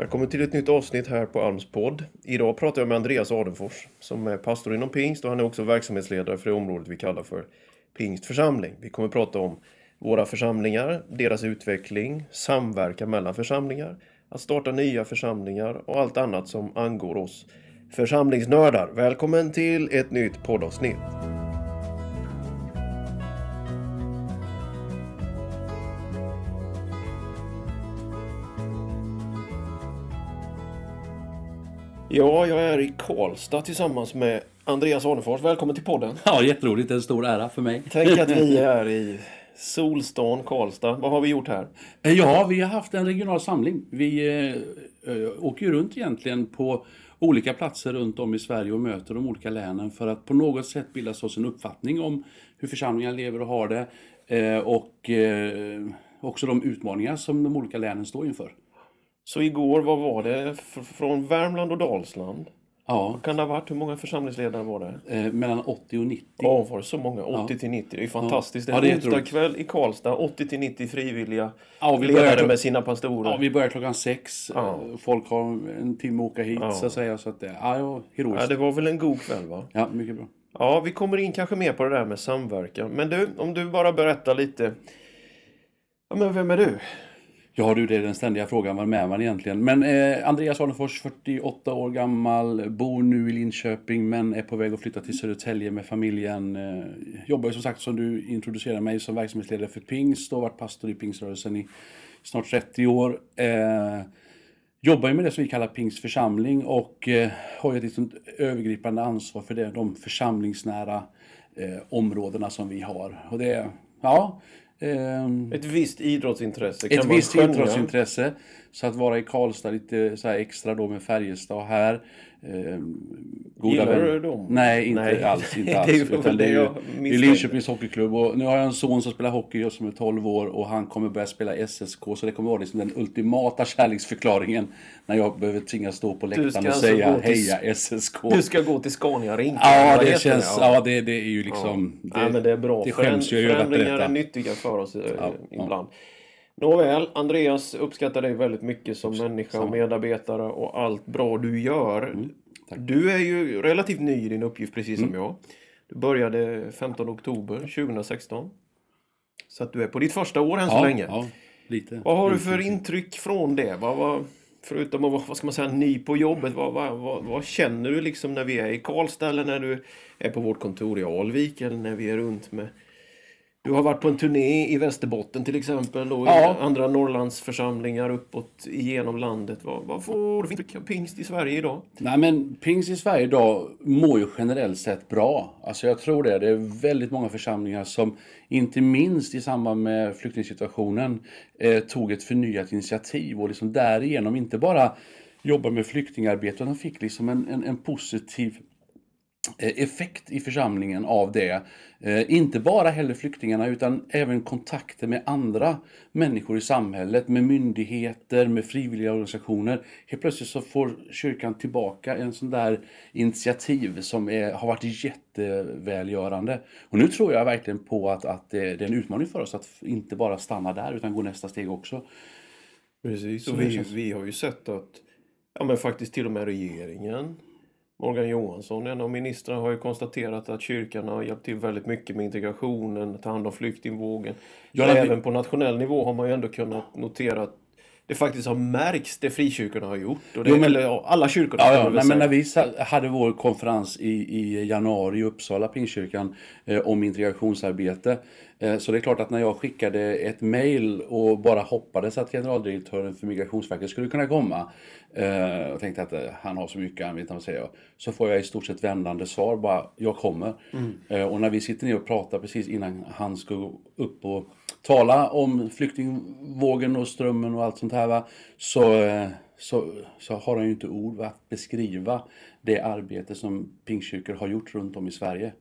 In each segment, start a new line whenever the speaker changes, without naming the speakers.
Välkommen till ett nytt avsnitt här på Alms podd. Idag pratar jag med Andreas Adenfors som är pastor inom Pingst och han är också verksamhetsledare för det området vi kallar för Pingst församling. Vi kommer prata om våra församlingar, deras utveckling, samverkan mellan församlingar, att starta nya församlingar och allt annat som angår oss församlingsnördar. Välkommen till ett nytt poddavsnitt. Ja, jag är i Karlstad tillsammans med Andreas Arnefors. Välkommen till podden.
Ja, jätteroligt. En stor ära för mig.
Tänk att vi är i Solstan, Karlstad. Vad har vi gjort här?
Ja, vi har haft en regional samling. Vi eh, eh, åker ju runt egentligen på olika platser runt om i Sverige och möter de olika länen för att på något sätt bilda oss en uppfattning om hur församlingar lever och har det eh, och eh, också de utmaningar som de olika länen står inför.
Så igår, vad var det? F- från Värmland och Dalsland?
Ja,
Kan det ha varit? Hur många församlingsledare var det?
eh, mellan 80 och 90.
Ja, var det så många? 80 till 90. Det är fantastiskt.
Ja,
det
det
är onsdag kväll i Karlstad. 80 till 90 frivilliga
Ja, vi
ledare
börjar-
med sina pastorer.
Ja, vi börjar klockan sex.
Ja.
Eh, Folk har en timme att åka hit
Ja.
så att säga. Så att, det- ja, ja,
Ja,
heroiskt.
det var väl en god kväll, va?
Ja, mycket bra.
Ja, vi kommer in kanske mer på det där med samverkan. Men du, om du bara berättar lite. Ja, men vem är du?
Ja du, det är den ständiga frågan, vad är man egentligen? Men eh, Andreas Arnefors, 48 år gammal, bor nu i Linköping men är på väg att flytta till Södertälje med familjen. Eh, jobbar ju som sagt som du introducerade mig som verksamhetsledare för Pingst och varit pastor i Pingströrelsen i snart 30 år. Eh, jobbar ju med det som vi kallar Pingst församling och eh, har ju ett liksom övergripande ansvar för det, de församlingsnära eh, områdena som vi har. Och det ja,
ett visst idrottsintresse.
ett
kan man
visst
skönja.
idrottsintresse. Så att vara i Karlstad lite så extra då med Färjestad här. Eh, goda
Gillar
vänner.
du dem?
Nej, inte
Nej.
alls. Inte
Det är
alls.
ju
Utan det är
det
ju
jag
det är. Linköpings hockeyklubb. Och nu har jag en son som spelar hockey just som är 12 år och han kommer börja spela SSK. Så det kommer vara liksom den ultimata kärleksförklaringen när jag behöver tvingas stå på läktaren och
alltså
säga
till-
heja SSK.
Du ska gå till Scania Rink.
Ja, det
heter
känns...
Ja.
Ja, det, det är ju liksom...
Ja, men det är bra.
Det skäms jag ju över att
Förändringar är
berätta.
nyttiga för oss eh,
Ja,
ibland. Nåväl, Andreas uppskattar dig väldigt mycket som människa och medarbetare och allt bra du gör.
Mm,
du är ju relativt ny i din uppgift precis som
Mm.
jag. Du började 15 oktober 2016. Så att du är på ditt första år än så
ja,
länge.
Ja, lite.
Vad har du för intryck från det? Vad, vad, förutom att vara vad ska man säga, ny på jobbet, vad, vad, vad, vad känner du liksom när vi är i Karlstad eller när du är på vårt kontor i Alvik eller när vi är runt med... Du har varit på en turné i Västerbotten till exempel och
Ja.
andra Norrlandsförsamlingar uppåt igenom landet. Vad, vad får du för pingst i Sverige idag?
Nej men Pings i Sverige idag mår ju generellt sett bra. Alltså jag tror det. Det är väldigt många församlingar som inte minst i samband med flyktingsituationen eh, tog ett förnyat initiativ och liksom därigenom inte bara jobba med flyktingarbete utan fick liksom en, en, en positiv effekt i församlingen av det. Eh, inte bara heller flyktingarna utan även kontakter med andra människor i samhället, med myndigheter, med frivilliga organisationer. Helt plötsligt så får kyrkan tillbaka en sån där initiativ som är, har varit jättevälgörande. Och nu tror jag verkligen på att, att det, är en utmaning för oss att inte bara stanna där utan gå nästa steg också.
Precis, och vi, vi har ju sett att ja, men faktiskt till och med regeringen Morgan Johansson, en av ministrarna, har ju konstaterat att kyrkan har hjälpt till väldigt mycket med integrationen, ta hand om flyktingvågen.
Ja,
Men även på nationell nivå har man ju ändå kunnat notera att det faktiskt har märkts det frikyrkorna har gjort. Och det,
Jo, men-
eller alla kyrkorna
Ja, ja. Nej, men när vi hade vår konferens i, i januari i Uppsala, Pingstkyrkan, eh, om integrationsarbete. Eh, så det är klart att när jag skickade ett mail och bara hoppades att generaldirektören för Migrationsverket skulle kunna komma. Eh, och tänkte att eh, han har så mycket, han vet inte vad säger jag. Så får jag i stort sett vändande svar, bara jag kommer. Eh, och när vi sitter ner och pratar precis innan han ska gå upp och tala om flyktingvågen och strömmen och allt sånt här. Va? Så, så, så har han ju inte ord att beskriva det arbete som pingstkyrkor har gjort runt om i Sverige.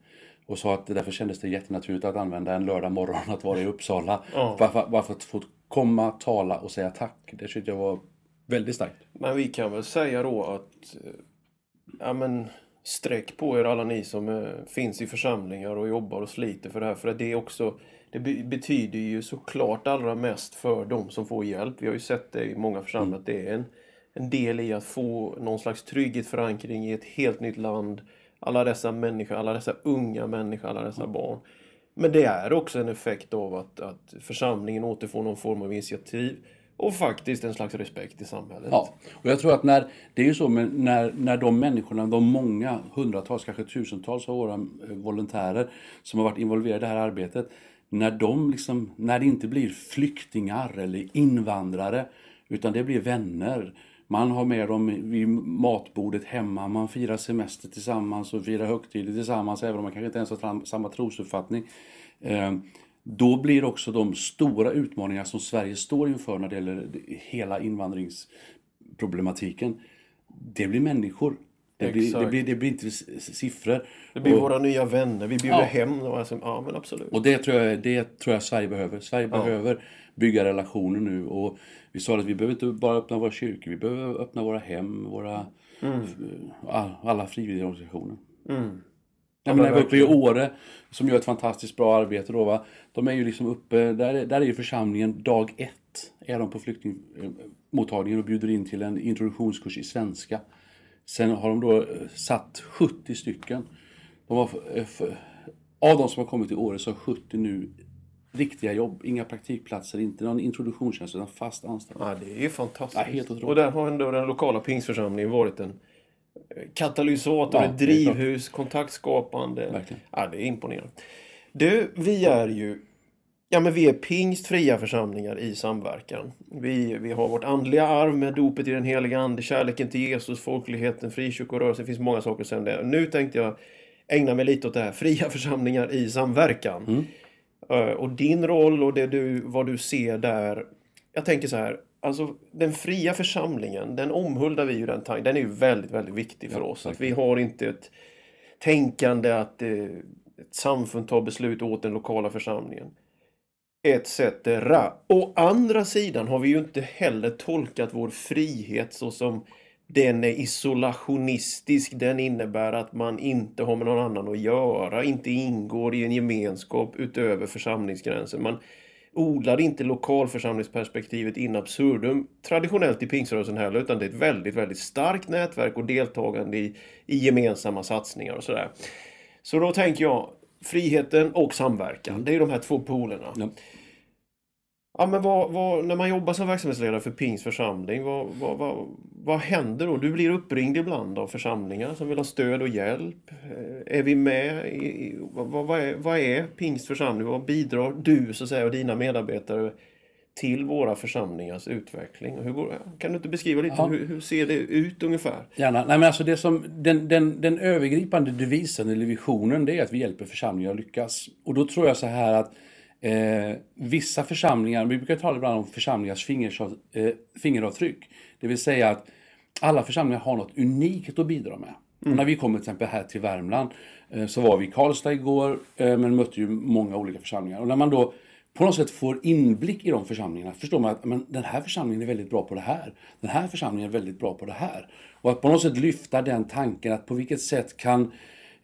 Och sa att därför kändes det jättenaturligt att använda en lördag morgon att vara i Uppsala.
Ja.
Bara, bara för att få komma, tala och säga tack. Det tyckte jag var väldigt starkt.
Men vi kan väl säga då att eh, ja, men, sträck på er alla ni som eh, finns i församlingar och jobbar och sliter för det här. För det är också det be- betyder ju såklart allra mest för de som får hjälp. Vi har ju sett det i många församlingar att det är en, en del i att få någon slags trygghet, förankring i ett helt nytt land. Alla dessa människor, alla dessa unga människor, alla dessa barn. Men det är också en effekt av att, att församlingen återfår någon form av initiativ och faktiskt en slags respekt i samhället.
Ja, och jag tror att när, det är ju så med när, när de människorna, de många, hundratals, kanske tusentals av våra eh, volontärer som har varit involverade i det här arbetet, när de liksom, när det inte blir flyktingar eller invandrare, utan det blir vänner. Man har med dem vid matbordet hemma, man firar semester tillsammans och firar högtider tillsammans, även om man kanske inte ens har samma trosuppfattning. Eh, då blir också de stora utmaningar som Sverige står inför när det gäller hela invandringsproblematiken, det blir människor. Det blir, det, blir, det blir inte siffror.
Det blir och, våra nya vänner. Vi bjuder ja. hem dem. Alltså, ja, men absolut.
Och det tror, jag, det tror jag Sverige behöver. Sverige ja. behöver bygga relationer nu. Och vi sa att vi behöver inte bara öppna våra kyrkor. Vi behöver öppna våra hem, våra, mm. alla frivilliga organisationer. Mm. Ja, men uppe i Åre, som gör ett fantastiskt bra arbete då va. De är ju liksom uppe, där, där är ju församlingen dag ett. Är de på flyktingmottagningen och bjuder in till en introduktionskurs i svenska. Sen har de då eh, satt 70 stycken. De har, eh, av de som har kommit till Åre så har 70 nu riktiga jobb, inga praktikplatser, inte någon introduktionstjänst utan fast anställning.
Ja, det är ju fantastiskt. Ja, helt och där har ändå den lokala pingsförsamlingen varit en katalysator, ja, ett drivhus, kontaktskapande. Verkligen. Ja, det är imponerande. Du, vi är ju Ja, men vi är pingstfria församlingar i samverkan. Vi, vi har vårt andliga arv med dopet i den heliga ande, kärleken till Jesus, folkligheten, frikyrkorörelsen. Det finns många saker sen det. Nu tänkte jag ägna mig lite åt det här, fria församlingar i samverkan. Mm. Uh, och din roll och det du, vad du ser där. Jag tänker så här, Alltså den fria församlingen, den omhuldar vi ju den tanken. Den är ju väldigt, väldigt viktig för ja, oss. Att vi har inte ett tänkande att eh, ett samfund tar beslut åt den lokala församlingen. Etc. Å andra sidan har vi ju inte heller tolkat vår frihet så som den är isolationistisk. Den innebär att man inte har med någon annan att göra, inte ingår i en gemenskap utöver församlingsgränsen. Man odlar inte lokalförsamlingsperspektivet in absurdum traditionellt i pingströrelsen heller, utan det är ett väldigt, väldigt starkt nätverk och deltagande i, i gemensamma satsningar och sådär. Så då tänker jag friheten och samverkan, det är de här två polerna. Ja. Ja, men vad, vad, när man jobbar som verksamhetsledare för Pings församling, vad, vad, vad, händer då? Du blir uppringd ibland av församlingar som vill ha stöd och hjälp. Eh, är vi med? I, vad, är, vad är Pings församling? Vad bidrar du så att säga, och dina medarbetare till våra församlingars utveckling? Hur går, kan du inte beskriva lite? Ja. Hur, hur, ser det ut ungefär?
Gärna. Nej, men alltså det som, den, den, den övergripande devisen eller visionen det är att vi hjälper församlingar att lyckas. Och då tror jag så här att Eh, vissa församlingar, vi brukar tala ibland om församlingars fingerav, eh, fingeravtryck. Det vill säga att alla församlingar har något unikt att bidra med. Mm. När vi kommer till exempel här till Värmland eh, så var vi i Karlstad igår eh, men mötte ju många olika församlingar. Och när man då på något sätt får inblick i de församlingarna förstår man att men, den här församlingen är väldigt bra på det här. Den här församlingen är väldigt bra på det här. Och att på något sätt lyfta den tanken att på vilket sätt kan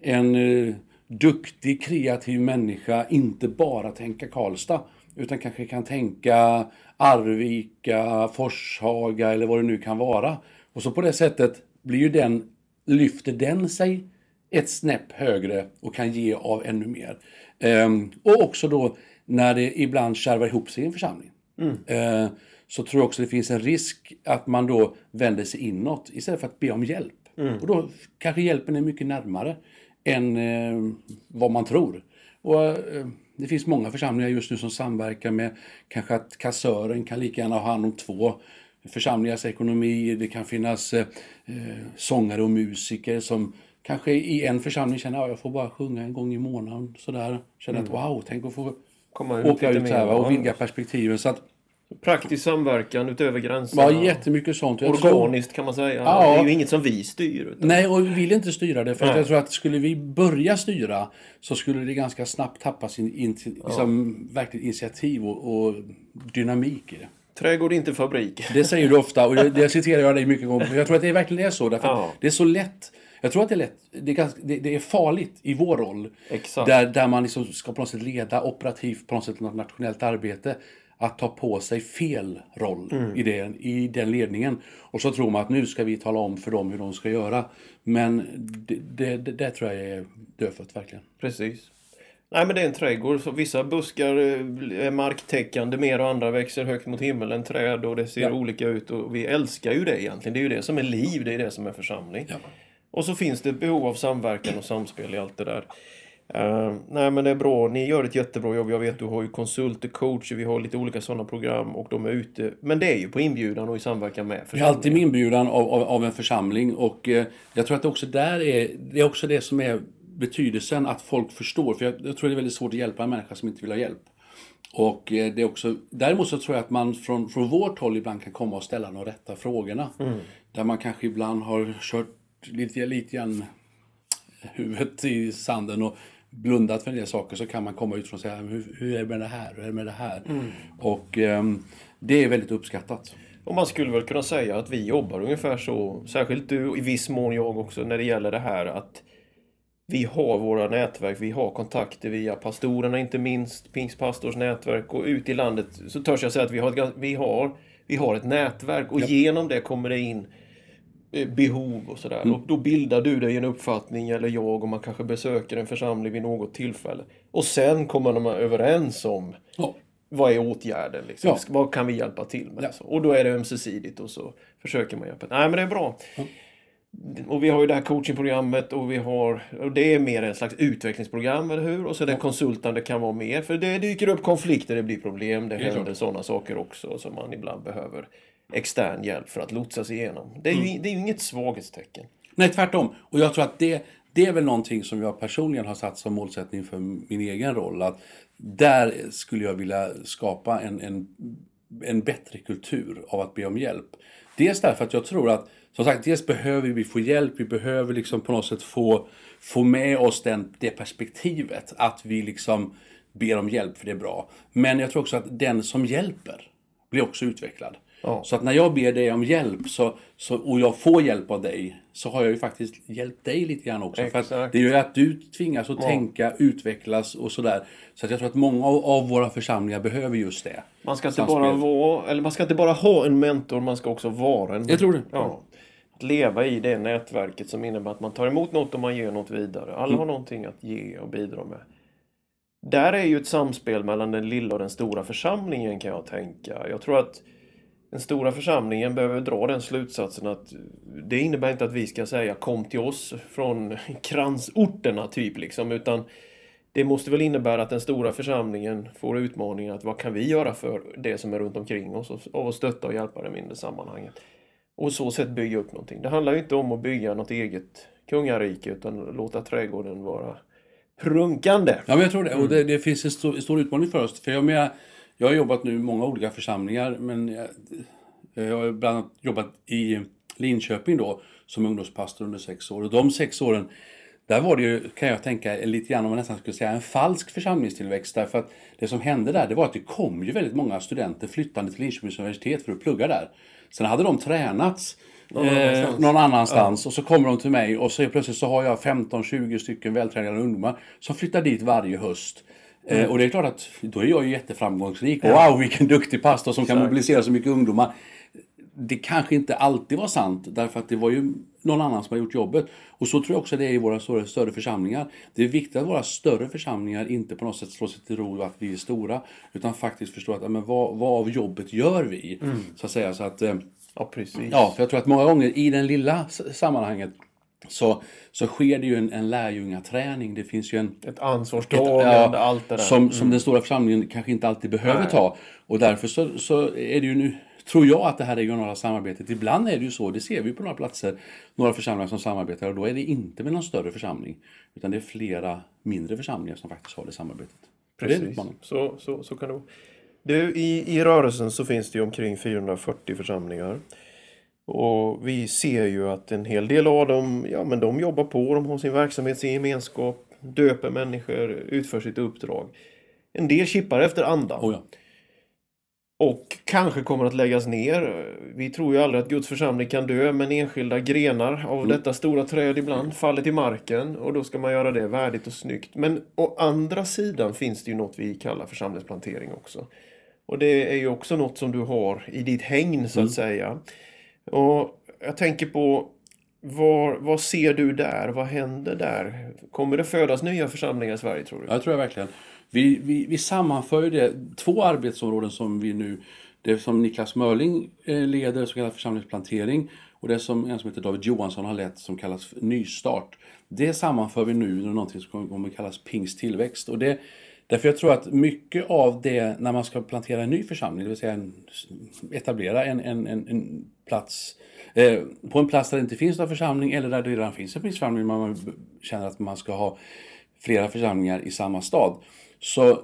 en eh, duktig, kreativ människa inte bara tänka Karlstad utan kanske kan tänka Arvika, Forshaga eller vad det nu kan vara. Och så på det sättet blir ju den, lyfter den sig ett snäpp högre och kan ge av ännu mer. Ehm, och också då när det ibland kärvar ihop sig i en församling. Mm. Ehm, så tror jag också det finns en risk att man då vänder sig inåt istället för att be om hjälp. Mm. Och då kanske hjälpen är mycket närmare än eh, vad man tror. Och, eh, det finns många församlingar just nu som samverkar med kanske att kassören kan lika gärna ha hand om två församlingars ekonomi. Det kan finnas eh, eh sångare och musiker som kanske i en församling känner att jag får bara sjunga en gång i månaden. Sådär. Känner mm. att wow, tänk att få Komma ut åka ut här och vidga perspektiven. Så att,
Praktisk samverkan utöver gränserna.
Ja, jättemycket sånt.
Organiskt kan man säga. Ja. Det är ju inget som vi styr.
Utan... Nej, och vi vill inte styra det. För jag tror att skulle vi börja styra så skulle det ganska snabbt tappa sin in, liksom, ja. verkligt initiativ och, och, dynamik i det.
Trädgård, inte fabrik.
Det säger du ofta och det, det citerar jag dig mycket gånger. Jag tror att det verkligen är så. Därför ja. Det är så lätt. Jag tror att det är lätt. Det är, ganska, det, det är farligt i vår roll. Exakt. Där, där man liksom ska på något sätt leda operativt på något sätt något nationellt arbete att ta på sig fel roll i, den, i den ledningen. Och så tror man att nu ska vi tala om för dem hur de ska göra. Men det, det, tror jag är dödfött verkligen.
Precis. Nej men det är en trädgård, så vissa buskar eh, är marktäckande mer och andra växer högt mot himlen, träd och det ser
Ja.
olika ut och vi älskar ju det egentligen. Det är ju det som är liv, det är det som är församling.
Ja.
Och så finns det ett behov av samverkan och samspel i allt det där. Eh, nej men det är bra, ni gör ett jättebra jobb. Jag vet du har ju konsulter, coacher, vi har lite olika sådana program och de är ute. Men det är ju på inbjudan och i samverkan med
Det är alltid med inbjudan av, av, av en församling och eh, jag tror att det också där är, det är också det som är betydelsen att folk förstår. För jag, jag tror det är väldigt svårt att hjälpa en människa som inte vill ha hjälp. Och eh, det är också, däremot så tror jag att man från, från vårt håll ibland kan komma och ställa de rätta frågorna. Där man kanske ibland har kört lite, lite grann huvudet i sanden och blundat för en del saker så kan man komma utifrån och säga hur, hur är det med det här, hur är det med det här? Och ehm, det är väldigt uppskattat.
Och man skulle väl kunna säga att vi jobbar ungefär så, särskilt du och i viss mån jag också, när det gäller det här att vi har våra nätverk, vi har kontakter via pastorerna inte minst, Pingstpastors nätverk och ut i landet så törs jag säga att vi har vi har, vi har ett nätverk och genom det kommer det in eh, behov och sådär. Och då bildar du dig en uppfattning, eller jag, och man kanske besöker en församling vid något tillfälle. Och sen kommer de överens om
Ja.
vad är åtgärden? Liksom?
Ja.
Vad kan vi hjälpa till med?
Ja.
Och då är det ömsesidigt och så försöker man hjälpa. Nej men det är bra. Och vi har ju det här coachingprogrammet och vi har, och det är mer en slags utvecklingsprogram, eller hur? Och så det konsultande kan vara mer, för det dyker upp konflikter, det blir problem, det,
är
händer sådana saker också som man ibland behöver extern hjälp för att lotsa sig igenom. Det är ju,
Mm.
det är ju inget svaghetstecken.
Nej, tvärtom. Och jag tror att det, det är väl någonting som jag personligen har satt som målsättning för min egen roll. Att där skulle jag vilja skapa en, en, en bättre kultur av att be om hjälp. Dels därför att jag tror att, som sagt, dels behöver vi få hjälp, vi behöver liksom på något sätt få, få med oss den, det perspektivet. Att vi liksom ber om hjälp, för det är bra. Men jag tror också att den som hjälper blir också utvecklad.
Ja.
Så att när jag ber dig om hjälp så, så, och jag får hjälp av dig så har jag ju faktiskt hjälpt dig lite grann också. För
Exakt.
det gör ju att du tvingas att tänka, utvecklas och sådär. Så att jag tror att många av, av våra församlingar behöver just det.
Man ska inte
Samspel.
bara vara, eller man ska inte bara ha en mentor, man ska också vara en.
Jag tror det.
Ja. Att leva i det nätverket som innebär att man tar emot något och man ger något vidare. Alla har någonting att ge och bidra med. Där är ju ett samspel mellan den lilla och den stora församlingen kan jag tänka. Jag tror att den stora församlingen behöver dra den slutsatsen att det innebär inte att vi ska säga kom till oss från kransorterna typ liksom utan det måste väl innebära att den stora församlingen får utmaningen att vad kan vi göra för det som är runt omkring oss och, och stötta och hjälpa det mindre sammanhanget. Och så sätt bygga upp någonting. Det handlar ju inte om att bygga något eget kungarike utan låta trädgården vara prunkande.
Ja, men jag tror det. Och det, det finns en stor, stor utmaning för oss. För jag, menar, jag har jobbat nu i många olika församlingar, men jag, jag har bland annat jobbat i Linköping då, som ungdomspastor under sex år. Och de sex åren, där var det ju, kan jag tänka, lite grann om man nästan skulle säga en falsk församlingstillväxt. Därför att det som hände där, det var att det kom ju väldigt många studenter flyttande till Linköpings universitet för att plugga där. Sen hade de tränats
Någon
eh,
annanstans.
någon annanstans och så kommer de till mig och så plötsligt så har jag 15-20 stycken vältränade ungdomar som flyttar dit varje höst. Eh, och det är klart att då är jag ju jätteframgångsrik. Wow, vilken duktig pastor som kan
Exakt.
mobilisera så mycket ungdomar. Det kanske inte alltid var sant därför att det var ju någon annan som har gjort jobbet. Och så tror jag också det är i våra större, större församlingar. Det är viktigt att våra större församlingar inte på något sätt slår sig till ro att vi är stora. Utan faktiskt förstår att ja, men vad, vad av jobbet gör vi? Så att säga. Så att, eh,
Ja, precis.
Ja, för jag tror att många gånger i den lilla sammanhanget så, så sker det ju en, en lärjungaträning. Det finns ju en...
Ett ansvarstagande, allt det där.
Som, som den stora församlingen kanske inte alltid behöver
Nej.
ta. Och därför så, så är det ju nu, tror jag att det här regionala samarbetet, ibland är det ju så, det ser vi på några platser, några församlingar som samarbetar och då är det inte med någon större församling. Utan det är flera mindre församlingar som faktiskt har det samarbetet. Det
Precis,
utmaning.
så, så, så kan det vara. Du, i, I rörelsen så finns det ju omkring 440 församlingar. Och vi ser ju att en hel del av dem, ja men de jobbar på, de har sin verksamhet, sin gemenskap, döper människor, utför sitt uppdrag. En del chippar efter andan.
Oh ja.
Och kanske kommer att läggas ner. Vi tror ju aldrig att Guds församling kan dö, men enskilda grenar av detta stora träd ibland faller till marken och då ska man göra det värdigt och snyggt. Men å andra sidan finns det ju något vi kallar församlingsplantering också. Och det är ju också något som du har i ditt hägn så att säga. Och jag tänker på vad, vad ser du där? Vad händer där? Kommer det födas nya församlingar i Sverige tror du?
Ja, det tror jag verkligen. Vi, vi, vi sammanför ju det, två arbetsområden som vi nu, det som Niklas Mörling eh, leder, så kallad församlingsplantering, och det som en som heter David Johansson har lett som kallas för nystart. Det sammanför vi nu under någonting som kommer kallas Pings tillväxt. Och det, därför jag tror att mycket av det när man ska plantera en ny församling, det vill säga en, etablera en, en, en, en plats eh, på en plats där det inte finns någon församling eller där det redan finns en församling, men man känner att man ska ha flera församlingar i samma stad. Så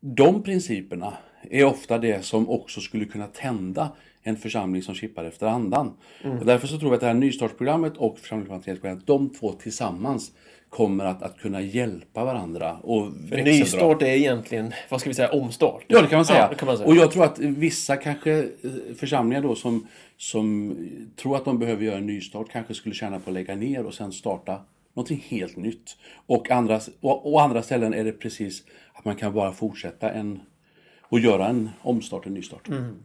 de principerna är ofta det som också skulle kunna tända en församling som kippar efter andan. Och därför så tror vi att det här nystartsprogrammet och församlingsplanteringsprogrammet, de två tillsammans kommer att, att kunna hjälpa varandra och.
Nystart är egentligen, vad ska vi säga, omstart.
Ja, det kan man säga.
Ja, kan man säga.
Och jag tror att vissa kanske eh, församlingar då som, som tror att de behöver göra en nystart kanske skulle tjäna på att lägga ner och sen starta någonting helt nytt. Och andra, och, och andra ställen är det precis att man kan bara fortsätta en och göra en omstart, en nystart.
Mm.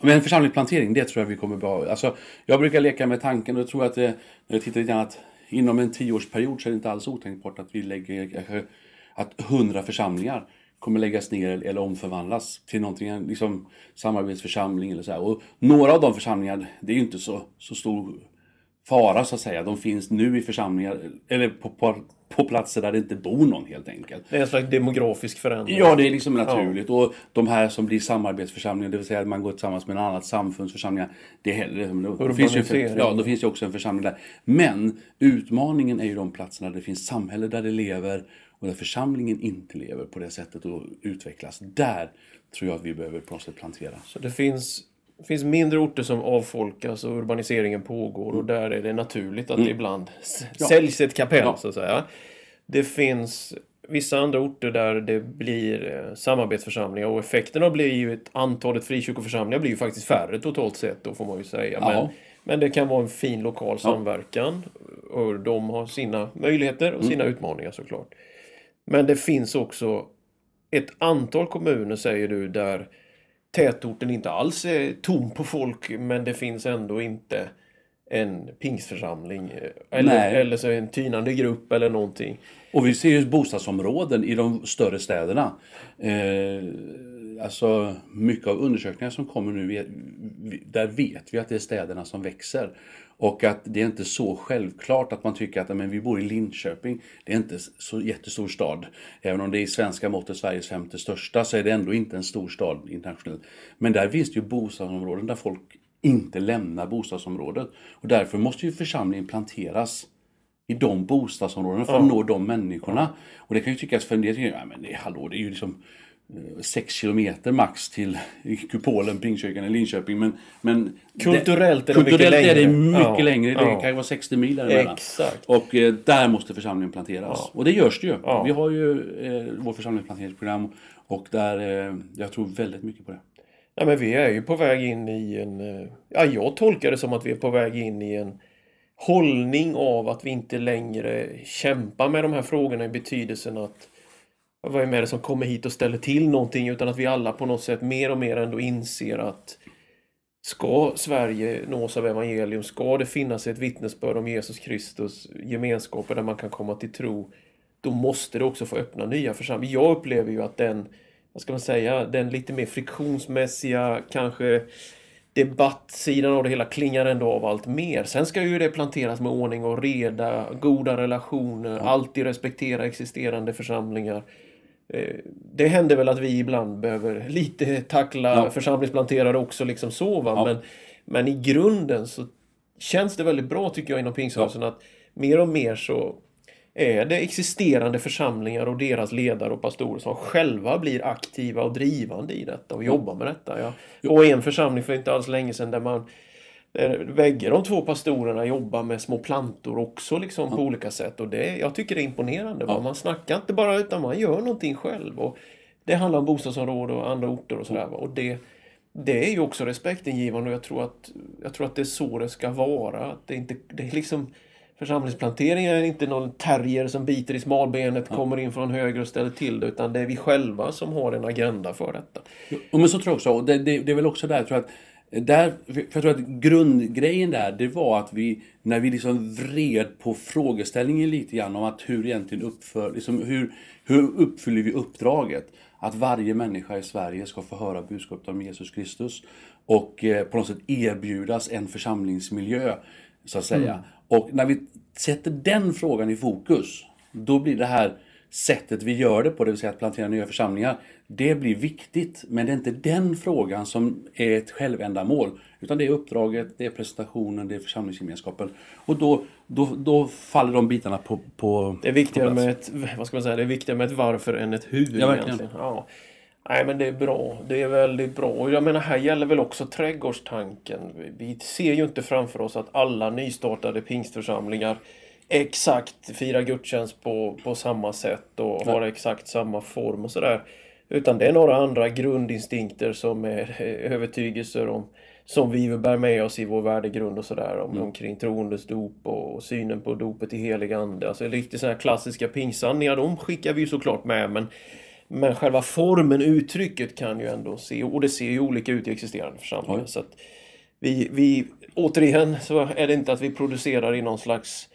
Men församlingsplantering, det tror jag vi kommer behöva. Alltså, jag brukar leka med tanken och jag tror att det, när jag tittar lite grann att inom en tioårsperiod så är det inte alls otänkbart att vi lägger att hundra församlingar kommer läggas ner eller omförvandlas till någonting, liksom samarbetsförsamling eller så här. Och några av de församlingarna, det är ju inte så, så stor fara så att säga. De finns nu i församlingar, eller på, på, på platser där det inte bor någon helt enkelt.
Det är en slags demografisk förändring.
Ja, det är liksom naturligt. Och de här som blir samarbetsförsamlingar, det vill säga att man går tillsammans med en annat samfundsförsamlingar, det är heller... Då finns, ju, ja, då finns ju också en församling där. Men utmaningen är ju de platserna där det finns samhälle där det lever och där församlingen inte lever på det sättet och utvecklas. Där tror jag att vi behöver på något sätt plantera.
Så det finns, det finns mindre orter som avfolkas och urbaniseringen pågår och där är det naturligt att det ibland
Mm. Ja.
säljs ett kapell
Ja.
så att säga. Det finns vissa andra orter där det blir eh, samarbetsförsamlingar och effekterna blir ju att antalet frikyrkoförsamlingar blir ju faktiskt färre totalt sett då får man ju säga. Men,
Ja.
men det kan vara en fin lokal samverkan och de har sina möjligheter och sina utmaningar såklart. Men det finns också ett antal kommuner säger du där tätorten inte alls är tom på folk men det finns ändå inte en pingstförsamling eh, eller,
Nej.
eller så en tynande grupp eller någonting.
Och vi ser ju bostadsområden i de större städerna. Eh, alltså mycket av undersökningar som kommer nu, där vet vi att det är städerna som växer. Och att det är inte så självklart att man tycker att men, vi bor i Linköping. Det är inte så jättestor stad. Även om det är i svenska mått är Sveriges femte största så är det ändå inte en stor stad internationellt. Men där finns det ju bostadsområden där folk inte lämnar bostadsområdet. Och därför måste ju församlingen planteras i de bostadsområdena för att nå de människorna. Och det kan ju tyckas för en del, ja men det, hallå, det är ju liksom eh, sex kilometer max till kupolen, Pingstkyrkan i Linköping. Men, men
Kulturellt är det mycket
kulturellt är det
längre.
mycket
Ja,
längre. Det
ja.
kan vara 60 mil däremellan.
Exakt.
Och eh, där måste församlingen planteras. Och det görs det ju.
Ja.
Vi har ju eh, vårt församlingsplanteringsprogram och där, eh, jag tror väldigt mycket på det.
Nej, men vi är ju på väg in i en... eh, Ja, jag tolkar det som att vi är på väg in i en hållning av att vi inte längre kämpar med de här frågorna i betydelsen att vad är med det som kommer hit och ställer till någonting utan att vi alla på något sätt mer och mer ändå inser att ska Sverige nås av evangelium, ska det finnas ett vittnesbörd om Jesus Kristus, gemenskaper där man kan komma till tro, då måste det också få öppna nya församlingar. Jag upplever ju att den, vad ska man säga, den lite mer friktionsmässiga, kanske debattsidan av det hela klingar ändå av allt mer. Sen ska ju det planteras med ordning och reda, goda relationer, alltid respektera existerande församlingar. Eh, Det händer väl att vi ibland behöver lite tackla
Ja.
församlingsplanterare också, liksom så.
Ja.
Men, men i grunden så känns det väldigt bra tycker jag inom pingströrelsen att mer och mer så är det existerande församlingar och deras ledare och pastorer som själva blir aktiva och drivande i detta och jobbar med detta. Ja. Och en församling för inte alls länge sedan där man bägge de två pastorerna jobbar med små plantor också liksom på olika sätt. Och det, jag tycker det är imponerande. Va? Man snackar inte bara utan man gör någonting själv. Och det handlar om bostadsområden och andra orter och sådär. Och det, det är ju också respektingivande och jag tror, att, jag tror att det är så det ska vara. Att det, inte, det är liksom Församlingsplantering är inte någon terrier som biter i smalbenet, kommer in från höger och ställer till det, utan det är vi själva som har en agenda för detta.
Jo, men så tror jag också. Och det, det, det är väl också där, tror jag att där, för jag tror att grundgrejen där, det var att vi, när vi liksom vred på frågeställningen lite grann om att hur egentligen uppför, liksom hur, hur uppfyller vi uppdraget? Att varje människa i Sverige ska få höra budskapet om Jesus Kristus och eh, på något sätt erbjudas en församlingsmiljö, så att säga. Och när vi sätter den frågan i fokus, då blir det här sättet vi gör det på, det vill säga att plantera nya församlingar, det blir viktigt. Men det är inte den frågan som är ett självändamål. Utan det är uppdraget, det är presentationen, det är församlingsgemenskapen. Och då, då, då faller de bitarna på, på
Det är viktigare
på
med ett, vad ska man säga, det är viktigare med ett varför än ett hur
Ja, verkligen.
egentligen. Ja. Nej men det är bra. Det är väldigt bra. Och jag menar här gäller väl också trädgårdstanken. Vi ser ju inte framför oss att alla nystartade pingstförsamlingar exakt firar gudstjänst på, på samma sätt och har exakt samma form och sådär. Utan det är några andra grundinstinkter som är övertygelser om som vi bär med oss i vår värdegrund och sådär om, omkring troendes dop och, och synen på dopet i helig ande. Alltså riktigt sådana här klassiska pingstsanningar, de skickar vi ju såklart med men men själva formen, uttrycket kan ju ändå se, och det ser ju olika ut i existerande församlingar. Så vi, vi, återigen så är det inte att vi producerar i någon slags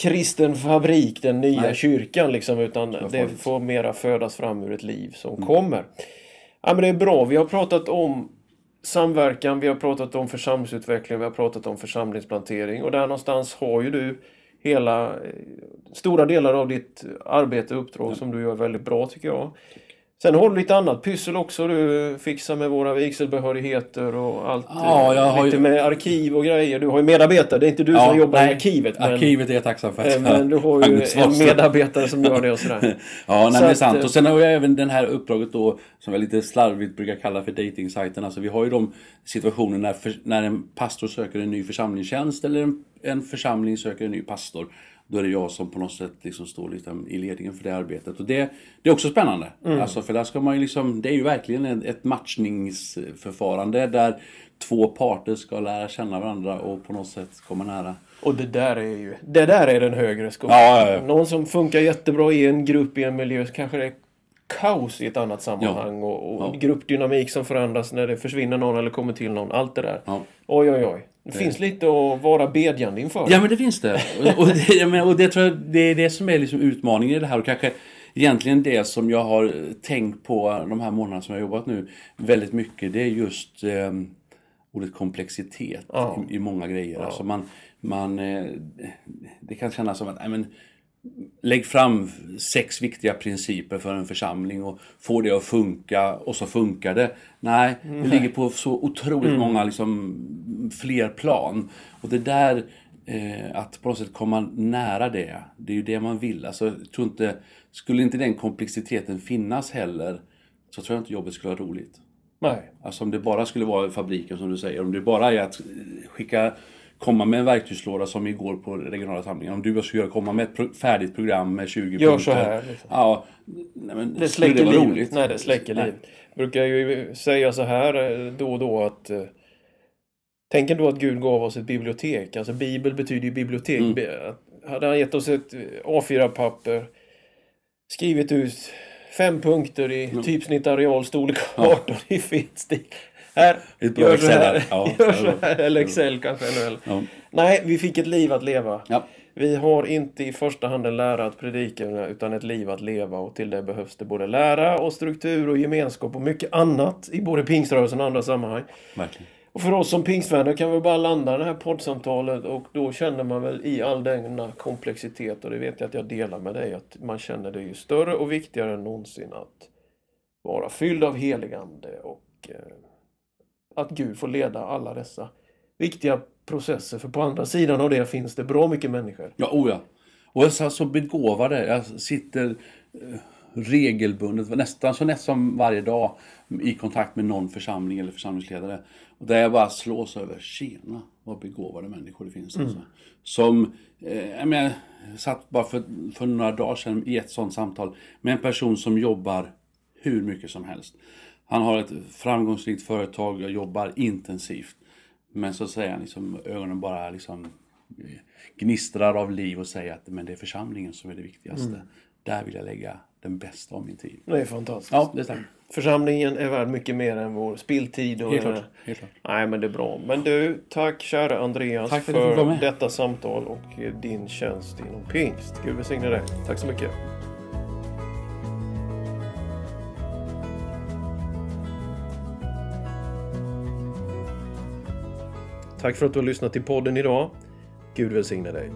kristen fabrik, den nya
Nej.
kyrkan liksom, utan det får mera födas fram ur ett liv som kommer. Ja men det är bra, vi har pratat om samverkan, vi har pratat om församlingsutveckling, vi har pratat om församlingsplantering och där någonstans har ju du hela, eh, stora delar av ditt arbete och uppdrag som du gör väldigt bra tycker jag. Sen har du lite annat pyssel också. Du fixar med våra vigselbehörigheter och allt.
Ja, jag har
lite
ju-
med arkiv och grejer. Du har ju medarbetare. Det är inte du
Ja,
som jobbar
nej,
i arkivet. Men,
Arkivet är jag tacksam för.
eh, men du har ju en medarbetare som gör det och sådär.
Ja, nej,
Så
det är sant. Och sen har jag även den här uppdraget då, som jag lite slarvigt brukar kalla för datingsajten. Alltså vi har ju de situationer när, när en pastor söker en ny församlingstjänst eller en, en församling söker en ny pastor. Då är det jag som på något sätt liksom står liksom i ledningen för det arbetet. Och det, det är också spännande.
Mm.
Alltså för där ska man ju liksom, det är ju verkligen ett, matchningsförfarande där två parter ska lära känna varandra och på något sätt komma nära.
Och det där är ju, det där är den högre skolan.
Ja, ja, ja.
Någon som funkar jättebra i en grupp, i en miljö, så kanske det är kaos i ett annat sammanhang. Och, och gruppdynamik som förändras när det försvinner någon eller kommer till någon. Allt det där.
Ja.
Oj, oj, oj. Det finns lite att vara bedjande inför.
Ja men det finns det. Och, och, det, och det tror jag det är det som är liksom utmaningen i det här och kanske egentligen det som jag har tänkt på de här månaderna som jag har jobbat nu väldigt mycket det är just eh, ordet komplexitet
Ja.
i, i många grejer. Alltså man, man, eh, det kan kännas som att nej, men, lägg fram sex viktiga principer för en församling och få det att funka och så funkar det. Nej, det ligger på så otroligt många liksom, fler plan. Och det där, eh, att på något sätt komma nära det, det är ju det man vill. Alltså, jag tror inte, skulle inte den komplexiteten finnas heller så tror jag inte jobbet skulle vara roligt.
Nej.
Alltså om det bara skulle vara fabriken som du säger, om det bara är att skicka komma med en verktygslåda som igår på regionala samlingar. Om du skulle komma med ett pro- färdigt program med 20
Gör
punkter.
så här, liksom.
Ja, nej, men
Det släcker
det
livet.
roligt?
Nej, det släcker
Nej.
livet. Brukar ju säga så här eh, då och då att eh, Tänk ändå att Gud gav oss ett bibliotek. Alltså Bibel betyder ju bibliotek.
Mm.
Hade han gett oss ett eh, A4-papper skrivit ut fem punkter i typsnitt, areal, storlek och
Ja.
18 i fet stil. Här,
Ett bra
gör så här.
Ja,
gör så här. Eller Excel kanske hellre.
Ja.
Nej, vi fick ett liv att leva.
Ja.
Vi har inte i första hand en lära att predika utan ett liv att leva och till det behövs det både lära och struktur och gemenskap och mycket annat i både pingströrelsen och andra sammanhang.
Verkligen.
Och för oss som pingstvänner kan vi bara landa det här poddsamtalet och då känner man väl i all denna komplexitet och det vet jag att jag delar med dig att man känner det ju större och viktigare än någonsin att vara fylld av heligande och eh, att Gud får leda alla dessa viktiga processer för på andra sidan av det finns det bra mycket människor.
Ja, oh ja. Och jag är så begåvade. Jag sitter eh, regelbundet, nästan så nästan varje dag i kontakt med någon församling eller församlingsledare. Och där jag bara slås över, tjena vad begåvade människor det finns. Alltså. Som, eh, jag menar, jag satt bara för, för några dagar sedan i ett sånt samtal med en person som jobbar hur mycket som helst. Han har ett framgångsrikt företag och jobbar intensivt. Men så säger han liksom, ögonen bara liksom gnistrar av liv och säger att men det är församlingen som är det viktigaste. Där vill jag lägga den bästa av min tid.
Det är fantastiskt.
Ja, det stämmer.
Församlingen är värd mycket mer än vår spilltid. Och
Helt klart. Helt klart.
Nej, men det är bra. Men du, tack kära Andreas
Tack för med.
detta samtal och eh, din tjänst inom pingst. Gud välsigne dig. Tack så mycket. Tack för att du har lyssnat till podden idag. Gud välsigne dig.